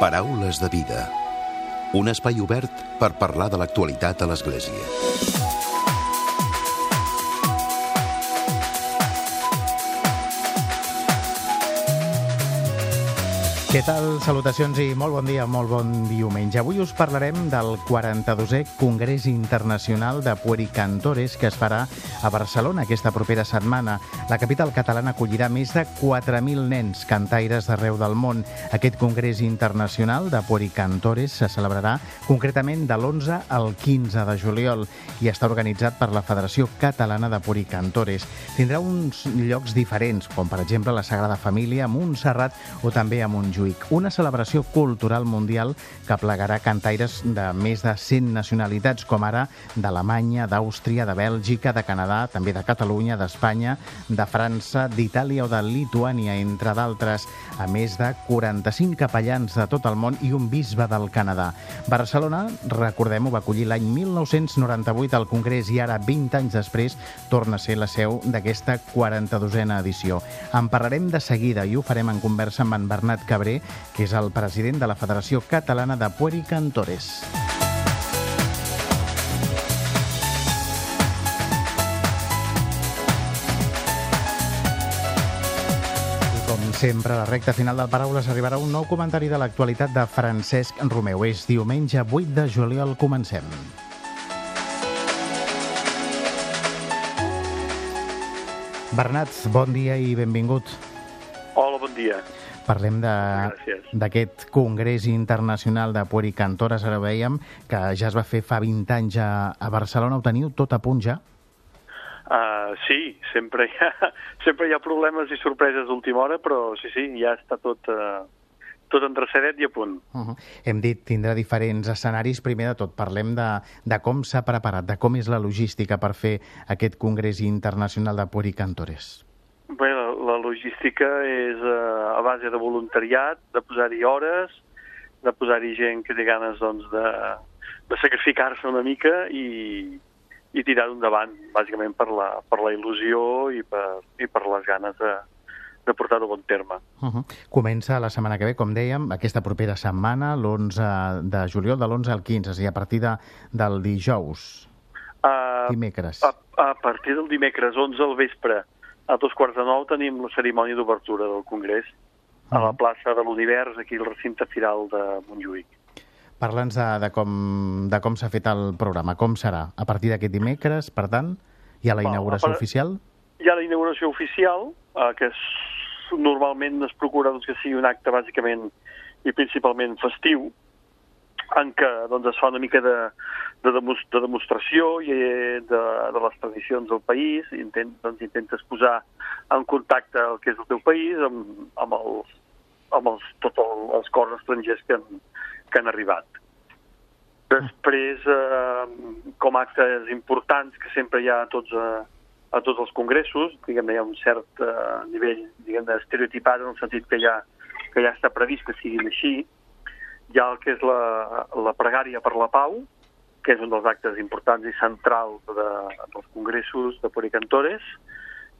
Paraules de vida. Un espai obert per parlar de l'actualitat a l'Església. Què tal? Salutacions i molt bon dia, molt bon diumenge. Avui us parlarem del 42è Congrés Internacional de Puericantores que es farà a Barcelona aquesta propera setmana. La capital catalana acollirà més de 4.000 nens cantaires d'arreu del món. Aquest Congrés Internacional de Puericantores se celebrarà concretament de l'11 al 15 de juliol i està organitzat per la Federació Catalana de Puericantores. Tindrà uns llocs diferents, com per exemple la Sagrada Família, Montserrat o també a Montjuïc una celebració cultural mundial que plegarà cantaires de més de 100 nacionalitats, com ara d'Alemanya, d'Àustria, de Bèlgica, de Canadà, també de Catalunya, d'Espanya, de França, d'Itàlia o de Lituània, entre d'altres, a més de 45 capellans de tot el món i un bisbe del Canadà. Barcelona, recordem-ho, va acollir l'any 1998 al Congrés i ara, 20 anys després, torna a ser la seu d'aquesta 42a edició. En parlarem de seguida i ho farem en conversa amb en Bernat Cabré, que és el president de la Federació Catalana de Puericantores. com sempre, a la recta final del Paraules arribarà un nou comentari de l'actualitat de Francesc Romeu. És diumenge 8 de juliol. Comencem. Bernat, bon dia i benvingut. Hola, bon dia. Parlem d'aquest Congrés Internacional de Puericantores. Ara veiem que ja es va fer fa 20 anys a, a Barcelona. Ho teniu tot a punt ja? Uh, sí, sempre hi, ha, sempre hi ha problemes i sorpreses d'última hora, però sí, sí, ja està tot, uh, tot endreçadet i a punt. Uh -huh. Hem dit tindrà diferents escenaris. Primer de tot, parlem de, de com s'ha preparat, de com és la logística per fer aquest Congrés Internacional de Puericantores. Bé, la, la logística és uh, a base de voluntariat, de posar-hi hores, de posar-hi gent que té ganes doncs, de, de sacrificar-se una mica i, i tirar-ho endavant, bàsicament per la, per la il·lusió i per, i per les ganes de, de portar-ho a bon terme. Uh -huh. Comença la setmana que ve, com dèiem, aquesta propera setmana, l'11 de juliol, de l'11 al 15, és a dir, a partir de, del dijous, uh, dimecres. A, a partir del dimecres 11 al vespre a dos quarts de nou tenim la cerimònia d'obertura del Congrés a la plaça de l'Univers, aquí al recinte firal de Montjuïc. Parla'ns de, de com, de com s'ha fet el programa, com serà? A partir d'aquest dimecres, per tant, hi ha la inauguració part... oficial? Hi ha la inauguració oficial, eh, que és, normalment es procura doncs, que sigui un acte bàsicament i principalment festiu, en què doncs, es fa una mica de, de, de demostració i de, de les tradicions del país, i intent, doncs, intentes posar en contacte el que és el teu país amb, amb, els, amb els, tots el, els cors estrangers que que han arribat. Després, eh, com actes importants que sempre hi ha a tots, eh, a tots els congressos, diguem hi ha un cert eh, nivell diguem estereotipat en el sentit que ja, que ja està previst que siguin així, hi ha el que és la, la pregària per la pau, que és un dels actes importants i centrals de, dels congressos de Puericantores,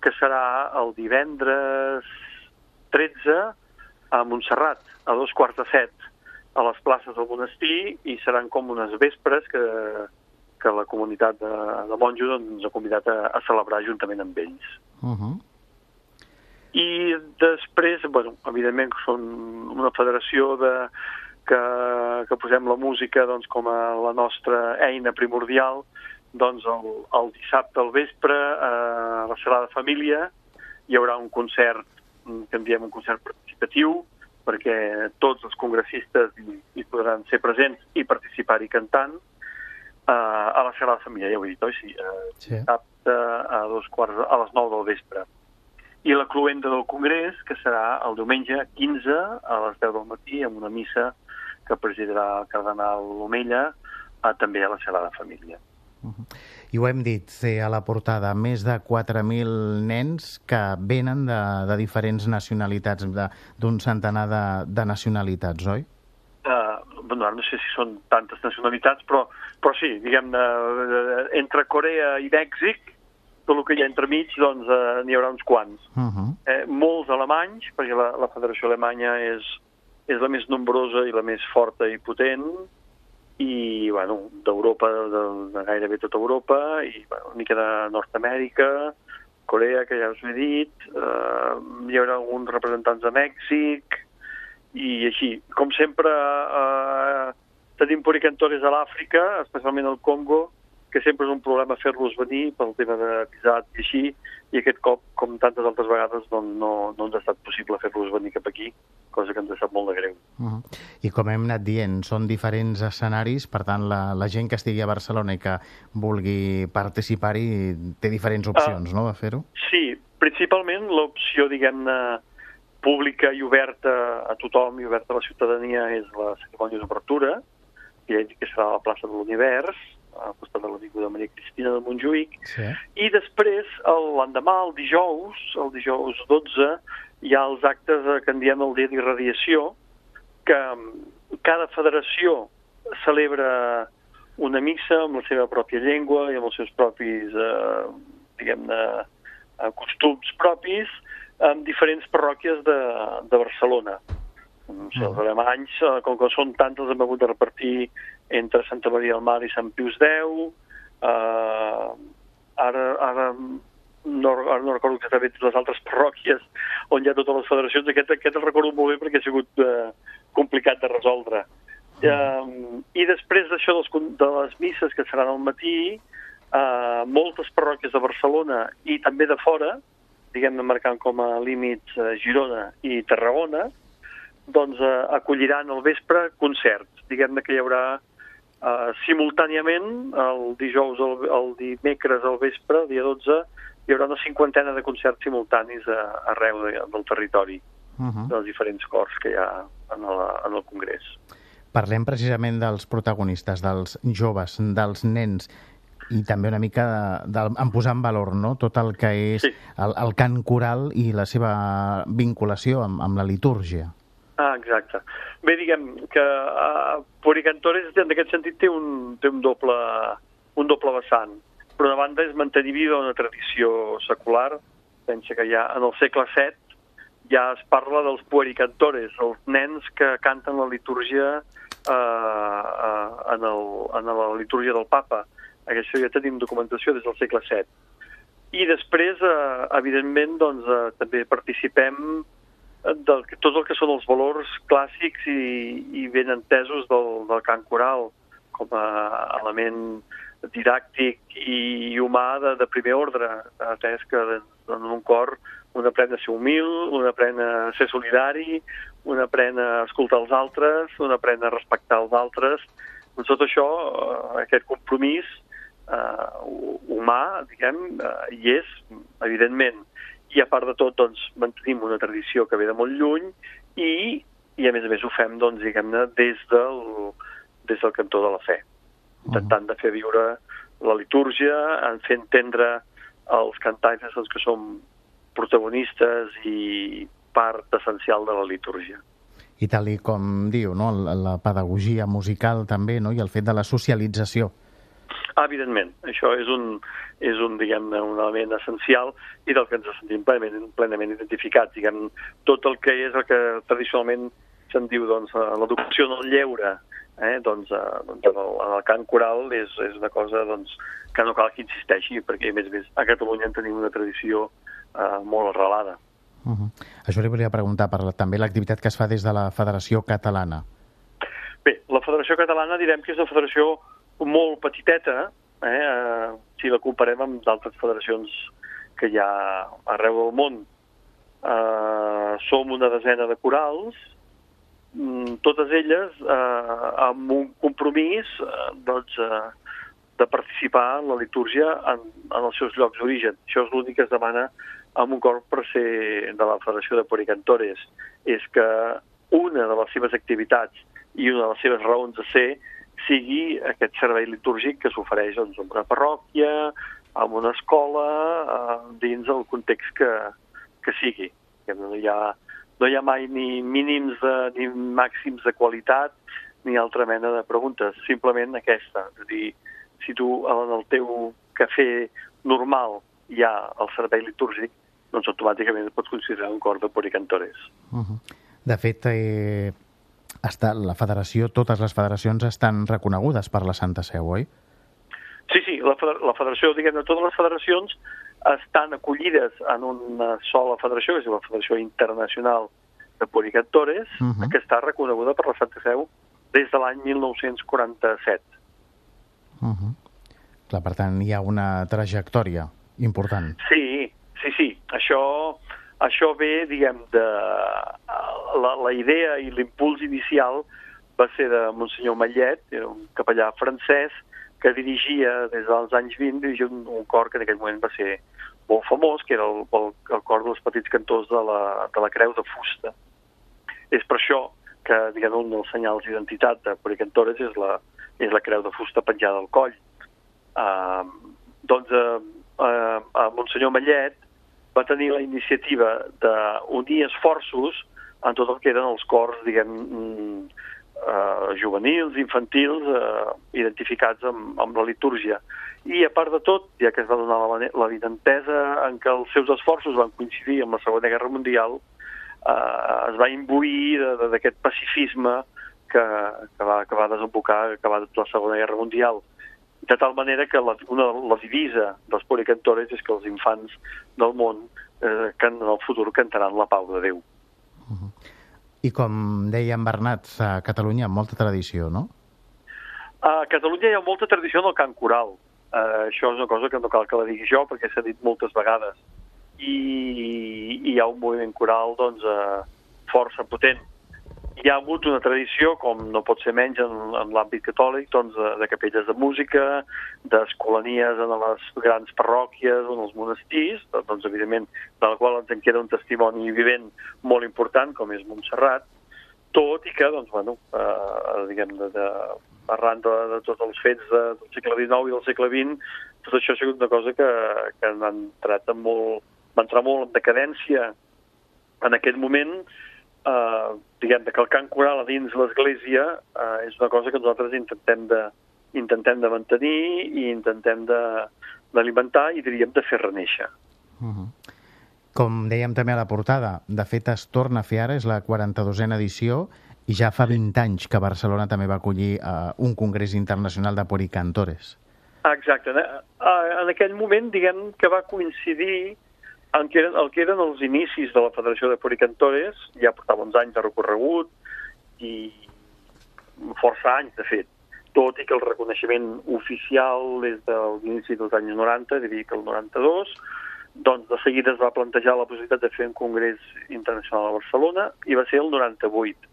que serà el divendres 13 a Montserrat, a dos quarts de set, a les places del monestir, i seran com unes vespres que, que la comunitat de, de monjos doncs, ens ha convidat a, a celebrar juntament amb ells. Uh -huh. I després, bueno, evidentment, són una federació de, que, que posem la música doncs, com a la nostra eina primordial, doncs el, el dissabte al vespre a la sala de família hi haurà un concert, que en diem un concert participatiu, perquè tots els congressistes hi, hi podran ser presents i participar-hi cantant uh, a la sala de família, ja ho he dit, oi? Sí, uh, sí. dissabte a dos quarts, a les 9 del vespre. I la cluenda del Congrés, que serà el diumenge 15 a les 10 del matí amb una missa que presidirà el cardenal Omella, eh, també a la sala de família. Uh -huh. I ho hem dit, a la portada, més de 4.000 nens que venen de, de diferents nacionalitats, d'un centenar de, de nacionalitats, oi? Uh, bueno, no sé si són tantes nacionalitats, però, però sí, diguem entre Corea i Mèxic, tot el que hi ha entremig, doncs uh, n'hi haurà uns quants. Uh -huh. eh, molts alemanys, perquè la, la Federació Alemanya és, és la més nombrosa i la més forta i potent, i, bueno, d'Europa, de, de gairebé tota Europa, i bueno, una mica de Nord-Amèrica, Corea, que ja us he dit, eh, hi haurà alguns representants de Mèxic, i així. Com sempre, eh, tenim puricantores a l'Àfrica, especialment al Congo, que sempre és un problema fer-los venir pel tema de visat i així, i aquest cop, com tantes altres vegades, doncs no, no ens ha estat possible fer-los venir cap aquí, cosa que ens ha estat molt de greu. Uh -huh. I com hem anat dient, són diferents escenaris, per tant, la, la gent que estigui a Barcelona i que vulgui participar-hi té diferents ah. opcions, uh, no?, de fer-ho? Sí, principalment l'opció, diguem-ne, pública i oberta a tothom i oberta a la ciutadania és la cerimònia d'obertura, que que serà a la plaça de l'Univers, al costat de l'Avinguda Maria Cristina de Montjuïc, sí. i després, l'endemà, el dijous, el dijous 12, hi ha els actes que en diem el dia d'irradiació, que cada federació celebra una missa amb la seva pròpia llengua i amb els seus propis, eh, diguem-ne, eh, costums propis, en diferents parròquies de, de Barcelona. No sé, els alemanys, eh, com que són tants, els hem hagut de repartir entre Santa Maria del Mar i Sant Pius X. Uh, ara, ara no, ara no recordo exactament les altres parròquies on hi ha totes les federacions. Aquest, aquest el recordo molt bé perquè ha sigut uh, complicat de resoldre. Uh, I després d'això de les misses que seran al matí, uh, moltes parròquies de Barcelona i també de fora, diguem-ne marcant com a límits uh, Girona i Tarragona, doncs uh, acolliran al vespre concerts. Diguem-ne que hi haurà Uh, simultàniament, el dijous, el, el dimecres al vespre, dia 12, hi haurà una cinquantena de concerts simultanis a, arreu de, del territori, uh -huh. dels diferents cors que hi ha en el, en el Congrés. Parlem precisament dels protagonistes, dels joves, dels nens, i també una mica de, de, en posar en valor no? tot el que és sí. el, el cant coral i la seva vinculació amb, amb la litúrgia. Ah, exacte. Bé, diguem que uh, Puricantores en aquest sentit té un, té un, doble, un doble vessant. Per una banda és mantenir viva una tradició secular, pensa que ja en el segle VII ja es parla dels puericantores, els nens que canten la litúrgia eh, uh, en, el, en la litúrgia del papa. Això ja tenim documentació des del segle VII. I després, eh, evidentment, doncs, eh, també participem del, tot el que són els valors clàssics i, i ben entesos del, del cant coral com a element didàctic i humà de, de primer ordre, atès que en un cor un aprèn a ser humil, un aprèn a ser solidari, un aprèn a escoltar els altres, un aprèn a respectar els altres. Doncs tot això, eh, aquest compromís eh, humà, diguem, eh, hi és, evidentment i a part de tot doncs, mantenim una tradició que ve de molt lluny i, i a més a més ho fem doncs, diguem-ne des, del, des del cantó de la fe intentant de fer viure la litúrgia, en fer entendre als cantaires doncs, que som protagonistes i part essencial de la litúrgia. I tal i com diu, no? la, pedagogia musical també, no? i el fet de la socialització evidentment, això és un, és un, diguem un element essencial i del que ens sentim plenament, plenament identificats. Diguem, tot el que és el que tradicionalment se'n diu doncs, l'educació en el lleure, eh, doncs, eh, doncs en, el, en el cant coral és, és una cosa doncs, que no cal que insisteixi, perquè a més a més a Catalunya en tenim una tradició eh, molt arrelada. Uh -huh. Això li volia preguntar per la, també l'activitat que es fa des de la Federació Catalana. Bé, la Federació Catalana direm que és una federació molt petiteta, eh, eh, si la comparem amb d'altres federacions que hi ha arreu del món. Eh, som una desena de corals, mm, totes elles eh, amb un compromís eh, doncs, eh, de participar en la litúrgia en, en els seus llocs d'origen. Això és l'únic que es demana amb un cor per ser de la Federació de Poricantores, és que una de les seves activitats i una de les seves raons de ser sigui aquest servei litúrgic que s'ofereix doncs, en una parròquia, en una escola, eh, dins el context que, que sigui. Que no hi ha, no hi ha mai ni mínims de, ni màxims de qualitat ni altra mena de preguntes, simplement aquesta. És a dir, si tu en el teu cafè normal hi ha el servei litúrgic, doncs automàticament pots considerar un cor de poricantores. Uh -huh. De fet, eh, està, la federació, totes les federacions estan reconegudes per la Santa Seu, oi? Sí, sí, la, la federació, diguem-ne, totes les federacions estan acollides en una sola federació, que és la Federació Internacional de Puricantores, uh -huh. que està reconeguda per la Santa Seu des de l'any 1947. Uh -huh. Clar, per tant, hi ha una trajectòria important. Sí, sí, sí. Això, això ve, diguem, de... La, la idea i l'impuls inicial va ser de Monsenyor Mallet, un capellà francès, que dirigia des dels anys 20 dirigia un, un cor que en aquell moment va ser molt famós, que era el, el, el cor dels petits cantors de la, de la Creu de Fusta. És per això que diguem, un dels senyals d'identitat de Puricantores és la, és la creu de fusta penjada al coll. Uh, doncs uh, uh, Monsenyor Mallet va tenir la iniciativa d'unir esforços en tot el que eren els cors, diguem, uh, juvenils, infantils, uh, identificats amb, amb la litúrgia. I a part de tot, ja que es va donar la, la en què els seus esforços van coincidir amb la Segona Guerra Mundial, eh, es va imbuir d'aquest pacifisme que, que, va, que va desembocar acabar la Segona Guerra Mundial. De tal manera que la, una, la divisa dels policantores és que els infants del món eh, que en el futur cantaran la pau de Déu. Uh -huh. I com deia en Bernat, a Catalunya molta tradició, no? A Catalunya hi ha molta tradició en el cant coral. Uh, això és una cosa que no cal que la digui jo, perquè s'ha dit moltes vegades i, i hi ha un moviment coral doncs, eh, força potent. Hi ha hagut una tradició, com no pot ser menys en, en l'àmbit catòlic, doncs, de, de capelles de música, d'escolanies en les grans parròquies o en els monestirs, doncs, evidentment, de la qual ens en queda un testimoni vivent molt important, com és Montserrat, tot i que, doncs, bueno, eh, diguem, de, de, arran de, de tots els fets de, del segle XIX i del segle XX, tot això ha sigut una cosa que, que han entrat en molt, va entrar molt en decadència en aquest moment, eh, diguem que el cant coral a dins l'Església eh, és una cosa que nosaltres intentem de, intentem de mantenir i intentem d'alimentar i diríem de fer reneixer. Uh mhm. -huh. Com dèiem també a la portada, de fet es torna a fer ara, és la 42a edició, i ja fa 20 anys que Barcelona també va acollir uh, un congrés internacional de Poricantores. Exacte. En aquell moment, diguem que va coincidir el que, eren, el que eren els inicis de la Federació de Puricantores, ja portava uns anys de recorregut i força anys, de fet, tot i que el reconeixement oficial és de l'inici dels anys 90, diria que el 92, doncs de seguida es va plantejar la possibilitat de fer un congrés internacional a Barcelona i va ser el 98.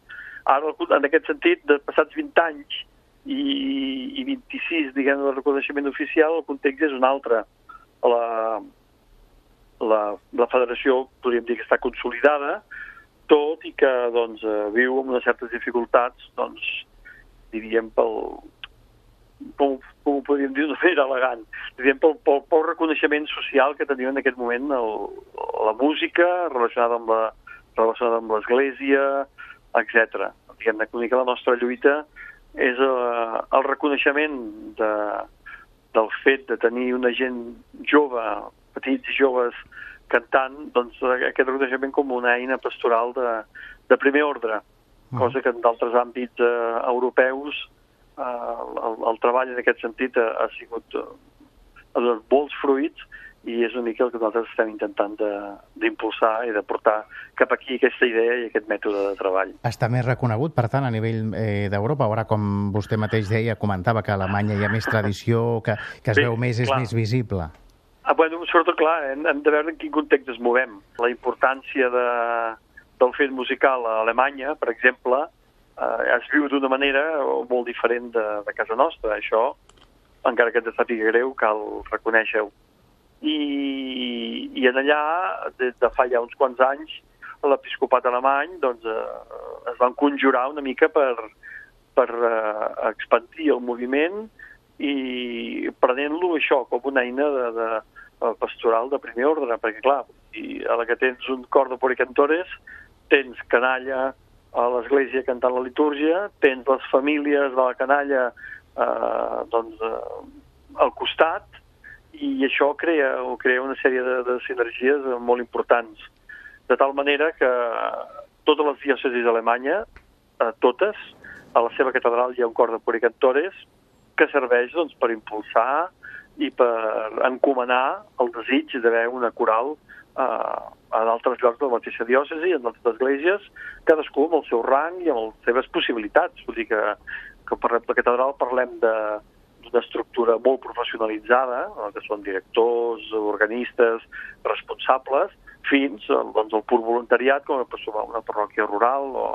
Ara, en aquest sentit, de passats 20 anys i, i 26, diguem, de reconeixement oficial, el context és un altre. La, la, la federació podríem dir que està consolidada, tot i que doncs, eh, viu amb unes certes dificultats, doncs, diríem, pel, com, com ho podríem dir d'una manera elegant, diríem pel, pel, pel reconeixement social que tenia en aquest moment el, la música relacionada amb la relacionada amb l'Església, etc. Diguem que la nostra lluita és eh, el reconeixement de, del fet de tenir una gent jove petits i joves cantant, doncs aquest reconeixement com una eina pastoral de, de primer ordre, mm. cosa que en d'altres àmbits eh, europeus eh, el, el treball en aquest sentit ha, ha sigut eh, ha donat molts fruits i és una mica el que nosaltres estem intentant d'impulsar i de portar cap aquí aquesta idea i aquest mètode de treball. Està més reconegut, per tant, a nivell eh, d'Europa. Ara, com vostè mateix deia, comentava que a Alemanya hi ha més tradició, que, que es sí, veu més, és clar. més visible. Ah, bueno, sobretot, clar, hem, hem de veure en quin context es movem. La importància de, del fet musical a Alemanya, per exemple, eh, es viu d'una manera molt diferent de, de casa nostra. Això, encara que ens sàpiga greu, cal reconèixer-ho. I, I en allà, des de fa ja uns quants anys, l'episcopat alemany doncs, eh, es van conjurar una mica per, per eh, expandir el moviment i prenent-lo això com una eina de, de, pastoral de primer ordre, perquè clar, i a la que tens un cor de poricantores, tens canalla a l'església cantant la litúrgia, tens les famílies de la canalla eh, doncs, eh, al costat, i això crea, o crea una sèrie de, de sinergies molt importants. De tal manera que totes les diòcesis d'Alemanya a totes, a la seva catedral hi ha un cor de puricantores que serveix doncs, per impulsar i per encomanar el desig d'haver una coral eh, en altres llocs de la mateixa diòcesi, en altres esglésies, cadascú amb el seu rang i amb les seves possibilitats. Vull dir que, que per la catedral parlem de, d'una estructura molt professionalitzada, que són directors, organistes, responsables, fins doncs, al pur voluntariat, com pot trobar una parròquia rural o,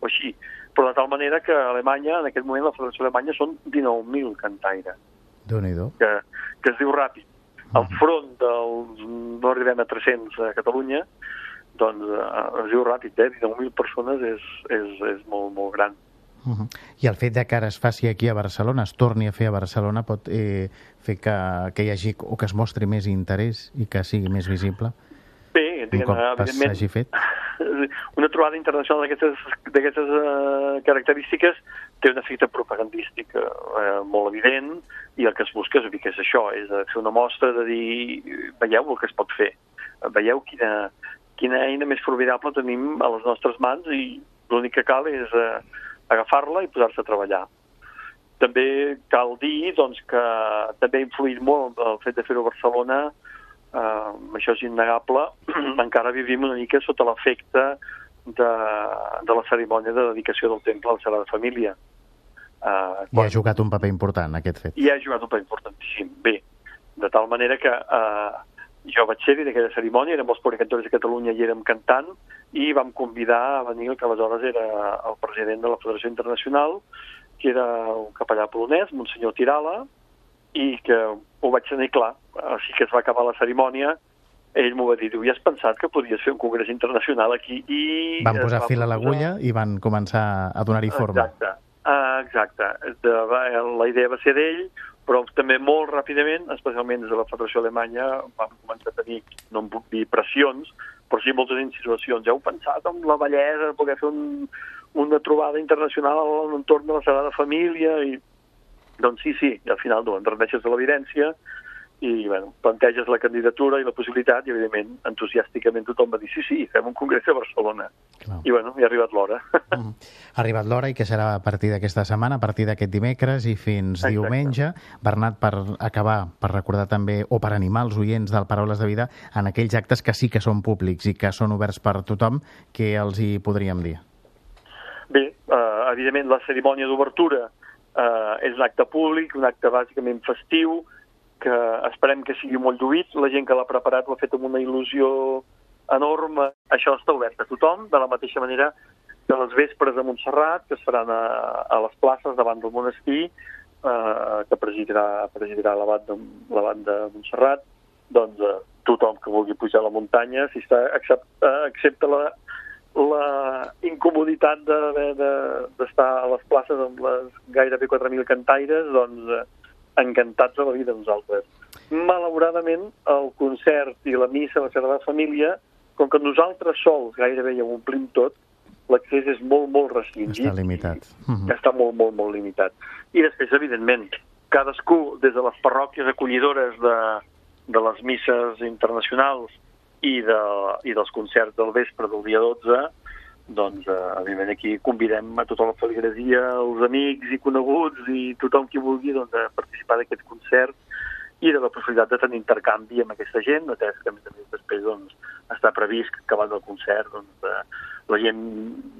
o així. Però de tal manera que a Alemanya, en aquest moment, la Federació Alemanya són 19.000 cantaires. Que, que es diu ràpid. Al front dels... no arribem a 300 a Catalunya, doncs eh, es diu ràpid, eh? 19.000 persones és, és, és molt, molt gran. Uh -huh. I el fet de que ara es faci aquí a Barcelona, es torni a fer a Barcelona, pot eh, fer que, que hi hagi o que es mostri més interès i que sigui més visible? Bé, un cop s'hagi fet. Una trobada internacional d'aquestes uh, característiques té un efecte propagandístic uh, molt evident i el que es busca és, que és això, és fer una mostra de dir veieu el que es pot fer, veieu quina, quina eina més formidable tenim a les nostres mans i l'únic que cal és uh, agafar-la i posar-se a treballar. També cal dir doncs, que també ha influït molt el fet de fer-ho a Barcelona, eh, això és innegable, encara vivim una mica sota l'efecte de, de la cerimònia de dedicació del temple a la Sagrada Família. Eh, quan... I ha jugat un paper important, aquest fet. I ha jugat un paper importantíssim. Bé, de tal manera que eh, jo vaig ser-hi d'aquella cerimònia, érem els puricantors de Catalunya i érem cantant, i vam convidar a venir el que aleshores era el president de la Federació Internacional, que era un capellà polonès, Monsenyor Tirala, i que ho vaig tenir clar. Així que es va acabar la cerimònia, ell m'ho va dir, diu, ja has pensat que podies fer un congrés internacional aquí? I van posar va fil a l'agulla i van començar a donar-hi forma. Exacte, uh, exacte. De, la idea va ser d'ell, però també molt ràpidament, especialment des de la Federació Alemanya, vam començar a tenir, no em puc dir pressions, però sí moltes situacions. Ja heu pensat en la bellesa de poder fer un, una trobada internacional a l'entorn de la Sagrada Família? I, doncs sí, sí, i al final no, enrendeixes de l'evidència i bueno, planteges la candidatura i la possibilitat i evidentment entusiàsticament tothom va dir sí, sí, fem un congrés a Barcelona Clar. i bueno, hi ha arribat l'hora mm. Ha arribat l'hora i que serà a partir d'aquesta setmana a partir d'aquest dimecres i fins Exacte. diumenge Bernat, per acabar, per recordar també o per animar els oients del Paraules de Vida en aquells actes que sí que són públics i que són oberts per tothom, què els hi podríem dir? Bé, eh, evidentment la cerimònia d'obertura eh, és un acte públic, un acte bàsicament festiu, que esperem que sigui molt lluït. La gent que l'ha preparat ho ha fet amb una il·lusió enorme. Això està obert a tothom, de la mateixa manera que les vespres de Montserrat, que es faran a, a les places davant del monestir, eh, que presidirà, presidirà l'abat de, de Montserrat, doncs eh, tothom que vulgui pujar a la muntanya, si està, excepte, excepte la, la incomoditat d'estar de, de, a les places amb les gairebé 4.000 cantaires, doncs eh, encantats de la vida nosaltres. Malauradament, el concert i la missa a la Sagrada Família, com que nosaltres sols gairebé ja ho omplim tot, l'accés és molt, molt restringit. Està limitat. Uh -huh. Està molt, molt, molt limitat. I després, evidentment, cadascú, des de les parròquies acollidores de, de les misses internacionals i, de, i dels concerts del vespre del dia 12, doncs, eh, evidentment, aquí convidem a tota la feligresia, els amics i coneguts i tothom qui vulgui doncs, a participar d'aquest concert i de la possibilitat de tenir intercanvi amb aquesta gent, atès que, a més a més, després doncs, està previst que acabant el concert doncs, eh, la gent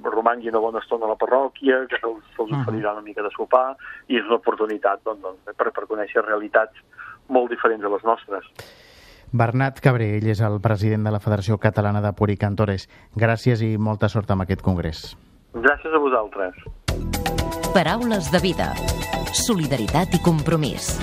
romangui una bona estona a la parròquia, que se'ls se oferirà una mica de sopar, i és una oportunitat doncs, doncs, per, per conèixer realitats molt diferents de les nostres. Bernat Cabré, ell és el president de la Federació Catalana de Puricantores. Gràcies i molta sort amb aquest congrés. Gràcies a vosaltres. Paraules de vida. Solidaritat i compromís.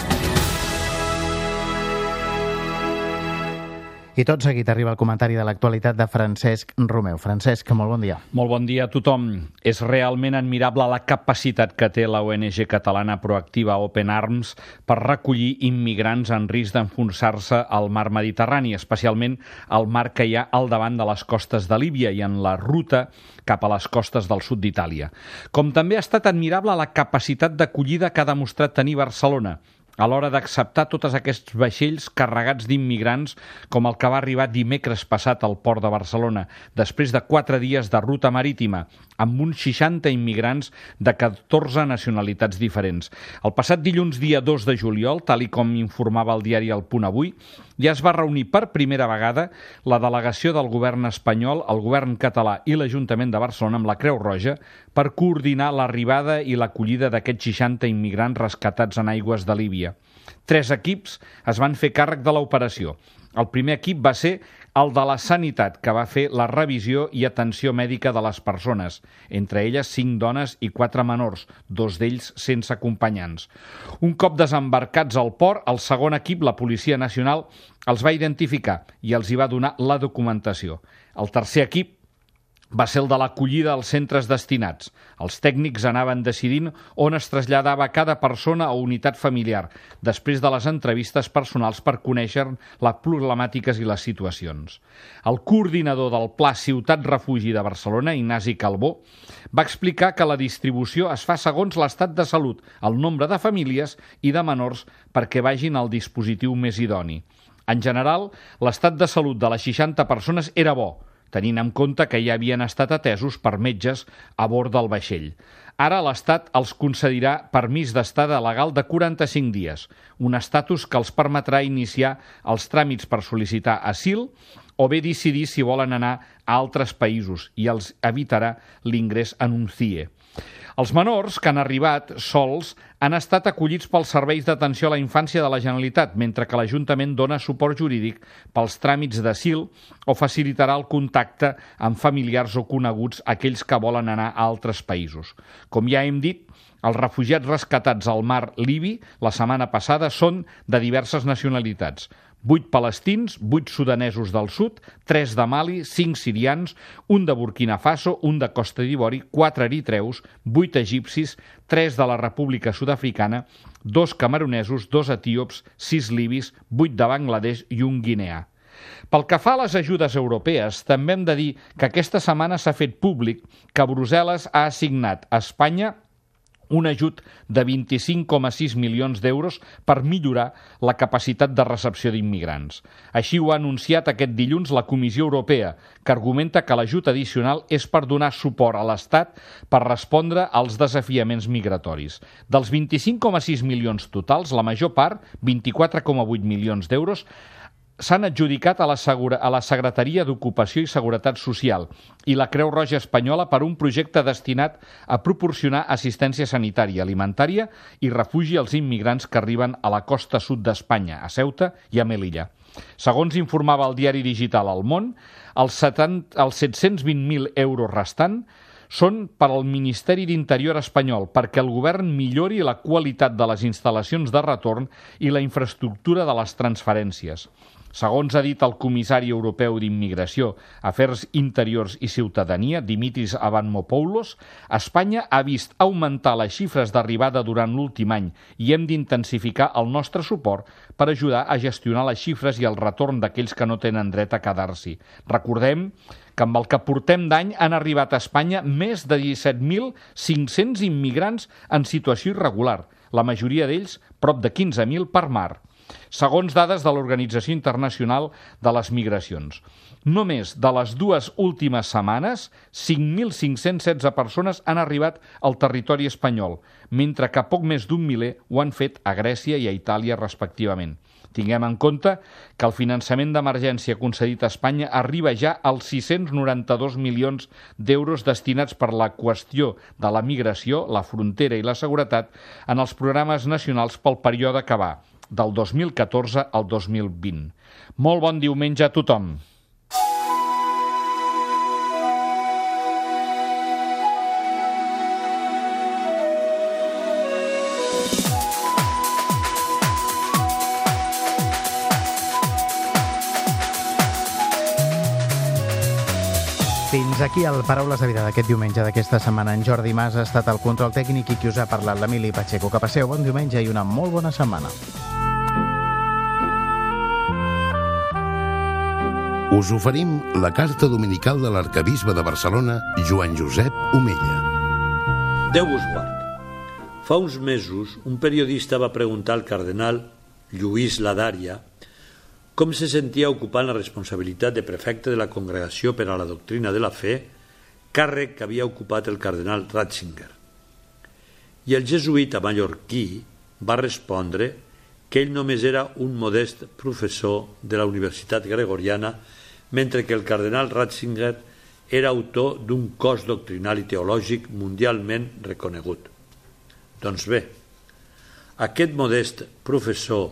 I tot seguit arriba el comentari de l'actualitat de Francesc Romeu. Francesc, molt bon dia. Molt bon dia a tothom. És realment admirable la capacitat que té la ONG catalana proactiva Open Arms per recollir immigrants en risc d'enfonsar-se al mar Mediterrani, especialment al mar que hi ha al davant de les costes de Líbia i en la ruta cap a les costes del sud d'Itàlia. Com també ha estat admirable la capacitat d'acollida que ha demostrat tenir Barcelona, a l'hora d'acceptar tots aquests vaixells carregats d'immigrants com el que va arribar dimecres passat al port de Barcelona, després de quatre dies de ruta marítima, amb uns 60 immigrants de 14 nacionalitats diferents. El passat dilluns dia 2 de juliol, tal i com informava el diari El Punt Avui, ja es va reunir per primera vegada la delegació del govern espanyol, el govern català i l'Ajuntament de Barcelona amb la Creu Roja per coordinar l'arribada i l'acollida d'aquests 60 immigrants rescatats en aigües de Líbia. Tres equips es van fer càrrec de l'operació. El primer equip va ser el de la Sanitat, que va fer la revisió i atenció mèdica de les persones, entre elles cinc dones i quatre menors, dos d'ells sense acompanyants. Un cop desembarcats al port, el segon equip, la Policia Nacional, els va identificar i els hi va donar la documentació. El tercer equip va ser el de l'acollida als centres destinats. Els tècnics anaven decidint on es traslladava cada persona o unitat familiar, després de les entrevistes personals per conèixer les problemàtiques i les situacions. El coordinador del Pla Ciutat Refugi de Barcelona, Ignasi Calbó, va explicar que la distribució es fa segons l'estat de salut, el nombre de famílies i de menors perquè vagin al dispositiu més idoni. En general, l'estat de salut de les 60 persones era bo, tenint en compte que ja havien estat atesos per metges a bord del vaixell. Ara l'Estat els concedirà permís d'estada legal de 45 dies, un estatus que els permetrà iniciar els tràmits per sol·licitar asil o bé decidir si volen anar a altres països i els evitarà l'ingrés en un CIE. Els menors que han arribat sols han estat acollits pels serveis d'atenció a la infància de la Generalitat, mentre que l'Ajuntament dona suport jurídic pels tràmits d'asil o facilitarà el contacte amb familiars o coneguts aquells que volen anar a altres països. Com ja hem dit, els refugiats rescatats al mar Libi la setmana passada són de diverses nacionalitats. 8 palestins, 8 sudanesos del sud, 3 de Mali, 5 sirians, un de Burkina Faso, un de Costa d'Ivori, 4 eritreus, 8 egipcis, 3 de la República Sud-africana, 2 camerunesos, 2 etíops, 6 libis, 8 de Bangladesh i un guineà. Pel que fa a les ajudes europees, també hem de dir que aquesta setmana s'ha fet públic que Brussel·les ha assignat a Espanya un ajut de 25,6 milions d'euros per millorar la capacitat de recepció d'immigrants. Així ho ha anunciat aquest dilluns la Comissió Europea, que argumenta que l'ajut addicional és per donar suport a l'Estat per respondre als desafiaments migratoris. Dels 25,6 milions totals, la major part, 24,8 milions d'euros, s'han adjudicat a la, Segura, a la Secretaria d'Ocupació i Seguretat Social i la Creu Roja Espanyola per un projecte destinat a proporcionar assistència sanitària, alimentària i refugi als immigrants que arriben a la costa sud d'Espanya, a Ceuta i a Melilla. Segons informava el diari digital El Món, els, 70, els 720.000 euros restant són per al Ministeri d'Interior espanyol perquè el govern millori la qualitat de les instal·lacions de retorn i la infraestructura de les transferències. Segons ha dit el comissari europeu d'Immigració, Afers Interiors i Ciutadania, Dimitris Avamopoulos, Espanya ha vist augmentar les xifres d'arribada durant l'últim any i hem d'intensificar el nostre suport per ajudar a gestionar les xifres i el retorn d'aquells que no tenen dret a quedar-s'hi. Recordem que amb el que portem d'any han arribat a Espanya més de 17.500 immigrants en situació irregular, la majoria d'ells prop de 15.000 per mar segons dades de l'Organització Internacional de les Migracions. Només de les dues últimes setmanes, 5.516 persones han arribat al territori espanyol, mentre que poc més d'un miler ho han fet a Grècia i a Itàlia respectivament. Tinguem en compte que el finançament d'emergència concedit a Espanya arriba ja als 692 milions d'euros destinats per la qüestió de la migració, la frontera i la seguretat en els programes nacionals pel període que va del 2014 al 2020. Molt bon diumenge a tothom. Fins aquí el Paraules de Vida d'aquest diumenge d'aquesta setmana. En Jordi Mas ha estat el control tècnic i qui us ha parlat, l'Emili Pacheco. Que passeu bon diumenge i una molt bona setmana. Us oferim la carta dominical de l'arcabisbe de Barcelona, Joan Josep Omella. Déu us guard. Fa uns mesos, un periodista va preguntar al cardenal Lluís Ladària com se sentia ocupant la responsabilitat de prefecte de la Congregació per a la Doctrina de la Fe càrrec que havia ocupat el cardenal Ratzinger. I el jesuïta mallorquí va respondre que ell només era un modest professor de la Universitat Gregoriana, mentre que el cardenal Ratzinger era autor d'un cos doctrinal i teològic mundialment reconegut. Doncs bé, aquest modest professor,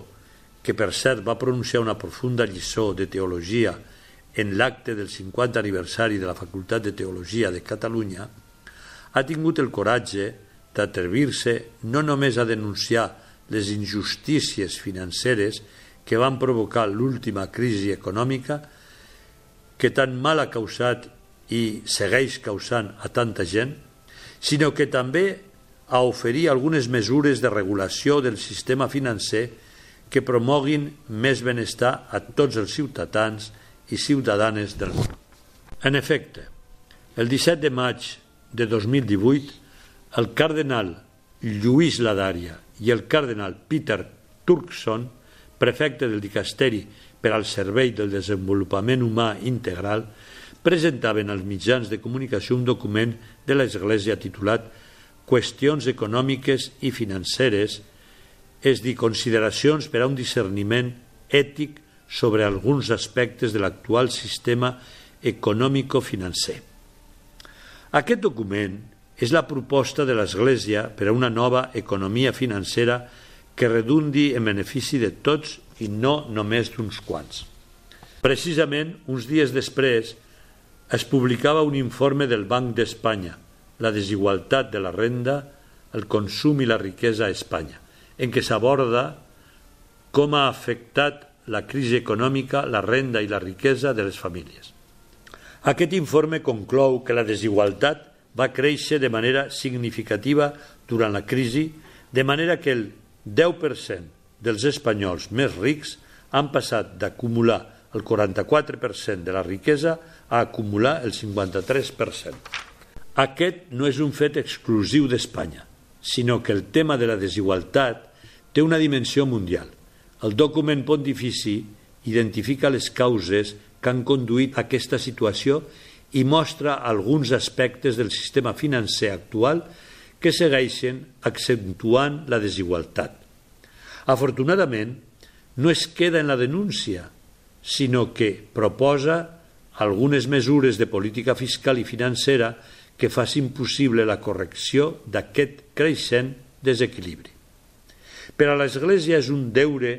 que per cert va pronunciar una profunda lliçó de teologia en l'acte del 50 aniversari de la Facultat de Teologia de Catalunya, ha tingut el coratge d'atrevir-se no només a denunciar les injustícies financeres que van provocar l'última crisi econòmica, que tan mal ha causat i segueix causant a tanta gent, sinó que també a oferir algunes mesures de regulació del sistema financer que promoguin més benestar a tots els ciutadans i ciutadanes del món. En efecte, el 17 de maig de 2018, el cardenal Lluís Ladària i el cardenal Peter Turkson, prefecte del dicasteri per al Servei del Desenvolupament Humà Integral, presentaven als mitjans de comunicació un document de l'Església titulat Qüestions econòmiques i financeres, és dir, consideracions per a un discerniment ètic sobre alguns aspectes de l'actual sistema econòmico-financer. Aquest document és la proposta de l'Església per a una nova economia financera que redundi en benefici de tots i no només d'uns quants. Precisament, uns dies després, es publicava un informe del Banc d'Espanya, la desigualtat de la renda, el consum i la riquesa a Espanya, en què s'aborda com ha afectat la crisi econòmica, la renda i la riquesa de les famílies. Aquest informe conclou que la desigualtat va créixer de manera significativa durant la crisi, de manera que el 10% dels espanyols més rics han passat d'acumular el 44% de la riquesa a acumular el 53%. Aquest no és un fet exclusiu d'Espanya, sinó que el tema de la desigualtat té una dimensió mundial. El document pontifici identifica les causes que han conduït a aquesta situació i mostra alguns aspectes del sistema financer actual que segueixen accentuant la desigualtat. Afortunadament, no es queda en la denúncia, sinó que proposa algunes mesures de política fiscal i financera que facin possible la correcció d'aquest creixent desequilibri. Per a l'Església és un deure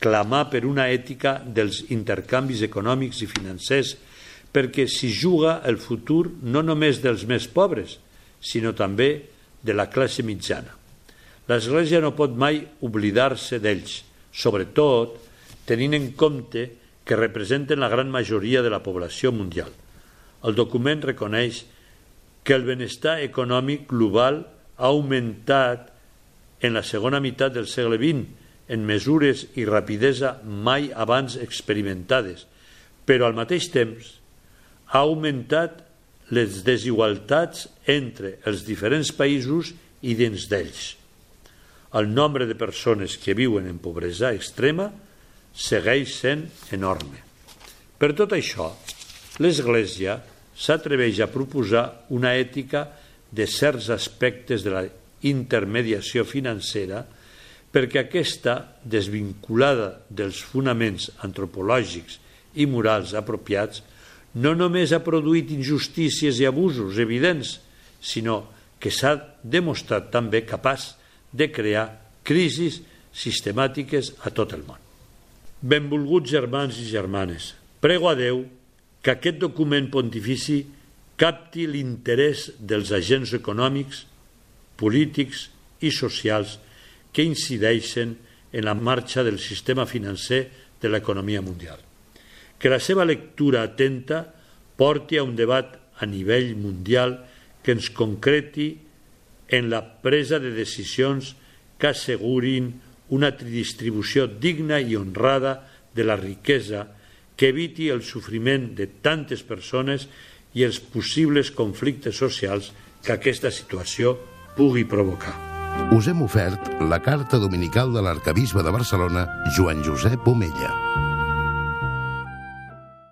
clamar per una ètica dels intercanvis econòmics i financers perquè s'hi juga el futur no només dels més pobres, sinó també de la classe mitjana. L'Església no pot mai oblidar-se d'ells, sobretot tenint en compte que representen la gran majoria de la població mundial. El document reconeix que el benestar econòmic global ha augmentat en la segona meitat del segle XX en mesures i rapidesa mai abans experimentades, però al mateix temps ha augmentat les desigualtats entre els diferents països i dins d'ells el nombre de persones que viuen en pobresa extrema segueix sent enorme. Per tot això, l'Església s'atreveix a proposar una ètica de certs aspectes de la intermediació financera perquè aquesta, desvinculada dels fonaments antropològics i morals apropiats, no només ha produït injustícies i abusos evidents, sinó que s'ha demostrat també capaç de crear crisis sistemàtiques a tot el món. Benvolguts germans i germanes, prego a Déu que aquest document pontifici capti l'interès dels agents econòmics, polítics i socials que incideixen en la marxa del sistema financer de l'economia mundial. Que la seva lectura atenta porti a un debat a nivell mundial que ens concreti en la presa de decisions que assegurin una distribució digna i honrada de la riquesa que eviti el sofriment de tantes persones i els possibles conflictes socials que aquesta situació pugui provocar. Us hem ofert la carta dominical de l'arcabisbe de Barcelona, Joan Josep Omella.